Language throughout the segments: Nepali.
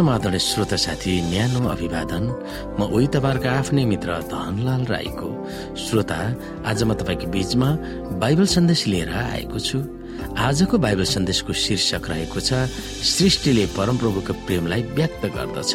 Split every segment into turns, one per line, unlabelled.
समाधान श्रोता साथी न्यानो अभिवादन। म उही तपाईँहरूको आफ्नै मित्र धनलाल राईको श्रोता। आज म तपाईँको बीचमा बाइबल सन्देश लिएर आएको छु। आजको बाइबल सन्देशको शीर्षक रहेको छ सृष्टिले परमप्रभुको प्रेमलाई व्यक्त गर्दछ।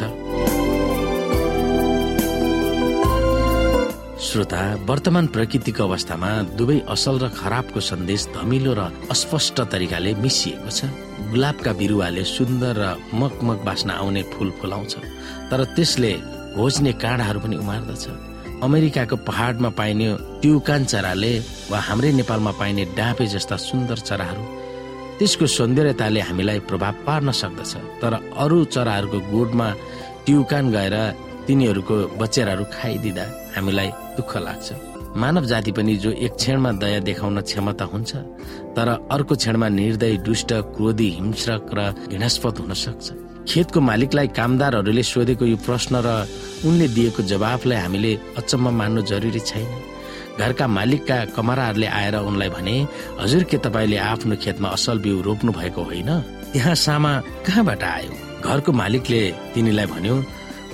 श्रोता वर्तमान प्रकृतिको अवस्थामा दुवै असल र खराबको सन्देश धमिलो र अस्पष्ट तरिकाले मिसिएको छ। गुलाबका बिरुवाले सुन्दर र मकमक बास्न आउने फुल फुलाउँछ तर त्यसले घोज्ने काँडाहरू पनि उमार्दछ। अमेरिकाको पहाडमा पाइने ट्युकान चराले वा हाम्रै नेपालमा पाइने डाँपे जस्ता सुन्दर चराहरू त्यसको सौन्दर्यताले हामीलाई प्रभाव पार्न सक्दछ। तर अरू चराहरूको गोडमा ट्युकान गएर तिनीहरूको बच्चेराहरू खाइदिँदा हामीलाई दुःख लाग्छ। मानव जाति पनि जो एक क्षणमा दया देखाउन क्षमता हुन्छ तर अर्को क्षणमा निर्दय दुष्ट क्रोधी हिंस्रक र घृणास्पद हुन सक्छ। खेतको मालिकलाई कामदारहरूले सोधेको यो प्रश्न र उनले दिएको जवाफलाई हामीले अचम्म मान्नु जरुरी छैन। घरका मालिकका कमराहरूले आएर उनलाई भने हजुर के तपाईँले आफ्नो खेतमा असल बिउ रोप्नु भएको होइन? त्यहाँ सामा कहाँबाट आयो? घरको मालिकले तिनीलाई भन्यो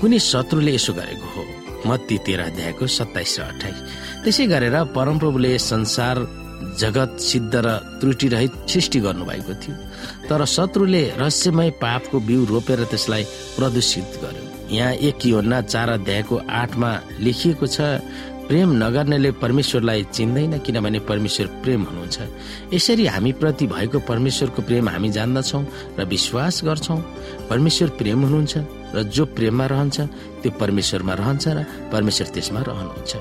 कुनै शत्रुले यसो गरेको हो। मत्ती तेह्र अध्यायको सत्ताइस र अठाइस त्यसै गरेर परमप्रभुले संसार जगत सिद्ध र त्रुटि रहित सृष्टि गर्नुभएको थियो। तर शत्रुले रहस्यमय पापको बिउ रोपेर त्यसलाई प्रदूषित गर्यो। यहाँ एक योना चार अध्यायको आठमा लेखिएको छ प्रेम नगर्नेले परमेश्वरलाई चिन्दैन किनभने परमेश्वर प्रेम हुनुहुन्छ। यसरी हामी प्रति भएको परमेश्वरको प्रेम हामी जान्दछौ र विश्वास गर्छौ। परमेश्वर प्रेम हुनुहुन्छ र जो प्रेममा रहन्छ त्यो परमेश्वरमा रहन्छ र परमेश्वर त्यसमा रहनुहुन्छ।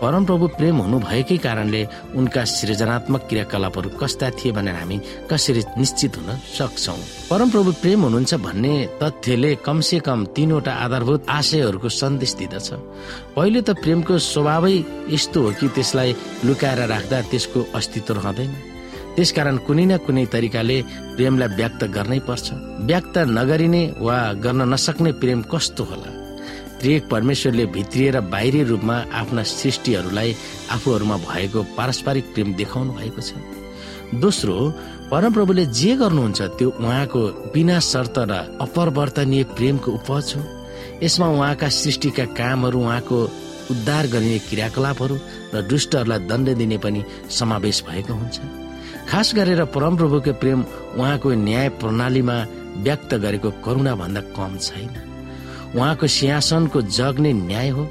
परमप्रभु प्रेम हुनु भएकै कारणले उनका सृजनात्मक क्रियाकलापहरू कस्ता थिए भनेर हामी कसरी निश्चित हुन सक्छौ? परमप्रभु प्रेम हुनुहुन्छ भन्ने तथ्यले कमसे कम तीनवटा आधारभूत आशयहरूको सन्देश दिँदछ। पहिलो त प्रेमको स्वभावै यस्तो हो कि त्यसलाई लुकाएर राख्दा त्यसको अस्तित्व रहँदैन। त्यसकारण कुनै न कुनै तरिकाले प्रेमलाई व्यक्त गर्नै पर्छ। व्यक्त नगरिने वा गर्न नसक्ने प्रेम कस्तो होला? त्रिएक परमेश्वरले भित्रिएर बाहिरी रूपमा आफ्ना सृष्टिहरूलाई आफूहरूमा भएको पारस्परिक प्रेम देखाउनु भएको छ। दोस्रो परमप्रभुले जे गर्नुहुन्छ त्यो उहाँको बिना शर्त र अपरिवर्तनीय प्रेमको उपज हो। यसमा उहाँका सृष्टिका कामहरू उहाँको उद्धार गरिने क्रियाकलापहरू र दुष्टहरूलाई दण्ड दिने पनि समावेश भएको हुन्छ। खास गरेर परमप्रभुको प्रेम उहाँको न्याय प्रणालीमा व्यक्त गरेको करुणा भन्दा कम छैन। उहाँको सिंहासनको जग्ने न्याय हो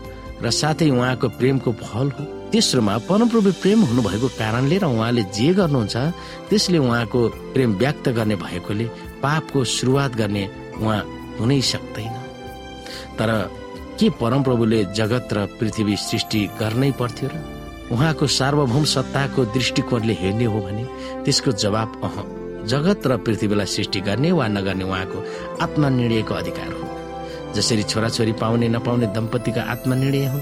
र साथै उहाँको प्रेमको फल हो। तेस्रोमा परमप्रभु प्रेम हुनुभएको कारणले र उहाँले जे गर्नुहुन्छ त्यसले उहाँको प्रेम व्यक्त गर्ने भएकोले पापको सुरुवात गर्ने उहाँ हुनै सक्दैन। तर के परमप्रभुले जगत र पृथ्वी सृष्टि गर्नै पर्थ्यो र उहाँको सार्वभौम सत्ताको दृष्टिकोणले हेर्ने हो भने त्यसको जवाब अह जगत र पृथ्वीलाई सृष्टि गर्ने वा नगर्ने उहाँको आत्मनिर्णयको अधिकार हो। जसरी छोराछोरी पाउने नपाउने दम्पतिका आत्मनिर्णय हो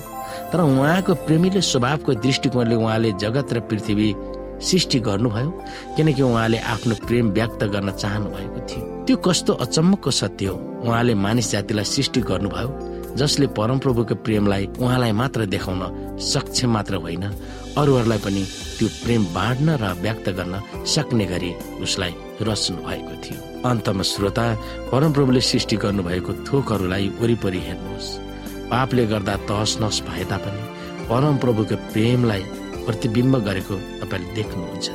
तर उहाँको प्रेमीले स्वभावको दृष्टिकोणले उहाँले जगत र पृथ्वी सृष्टि गर्नुभयो किनकि उहाँले आफ्नो प्रेम व्यक्त गर्न चाहनु भएको थियो। त्यो कस्तो अचम्मको सत्य हो? उहाँले मानिस जातिलाई सृष्टि गर्नुभयो जसले परमप्रभुको प्रेमलाई उहाँलाई मात्र देखाउन सक्षम मात्र होइन अरूहरूलाई पनि त्यो प्रेम बाँड्न र व्यक्त गर्न सक्ने गरी उसलाई रच्नु भएको थियो। अन्तमा श्रोता परमप्रभुले सृष्टि गर्नुभएको थोकहरूलाई वरिपरि हेर्नुहोस्। पापले गर्दा तहस नहस भए तापनि परमप्रभुको प्रेमलाई प्रतिबिम्ब गरेको तपाईँले देख्नुहुन्छ।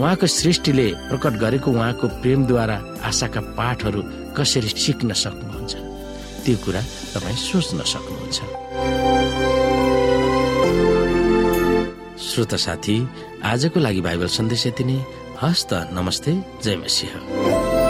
उहाँको सृष्टिले प्रकट गरेको उहाँको प्रेमद्वारा आशाका पाठहरू कसरी सिक्न सक्नुहुन्छ? त्यो कुरा तपाईँ सोच्न सक्नुहुन्छ। श्रोता साथी आजको लागि बाइबल सन्देश यति नै। हस्त नमस्ते जय मसिंह।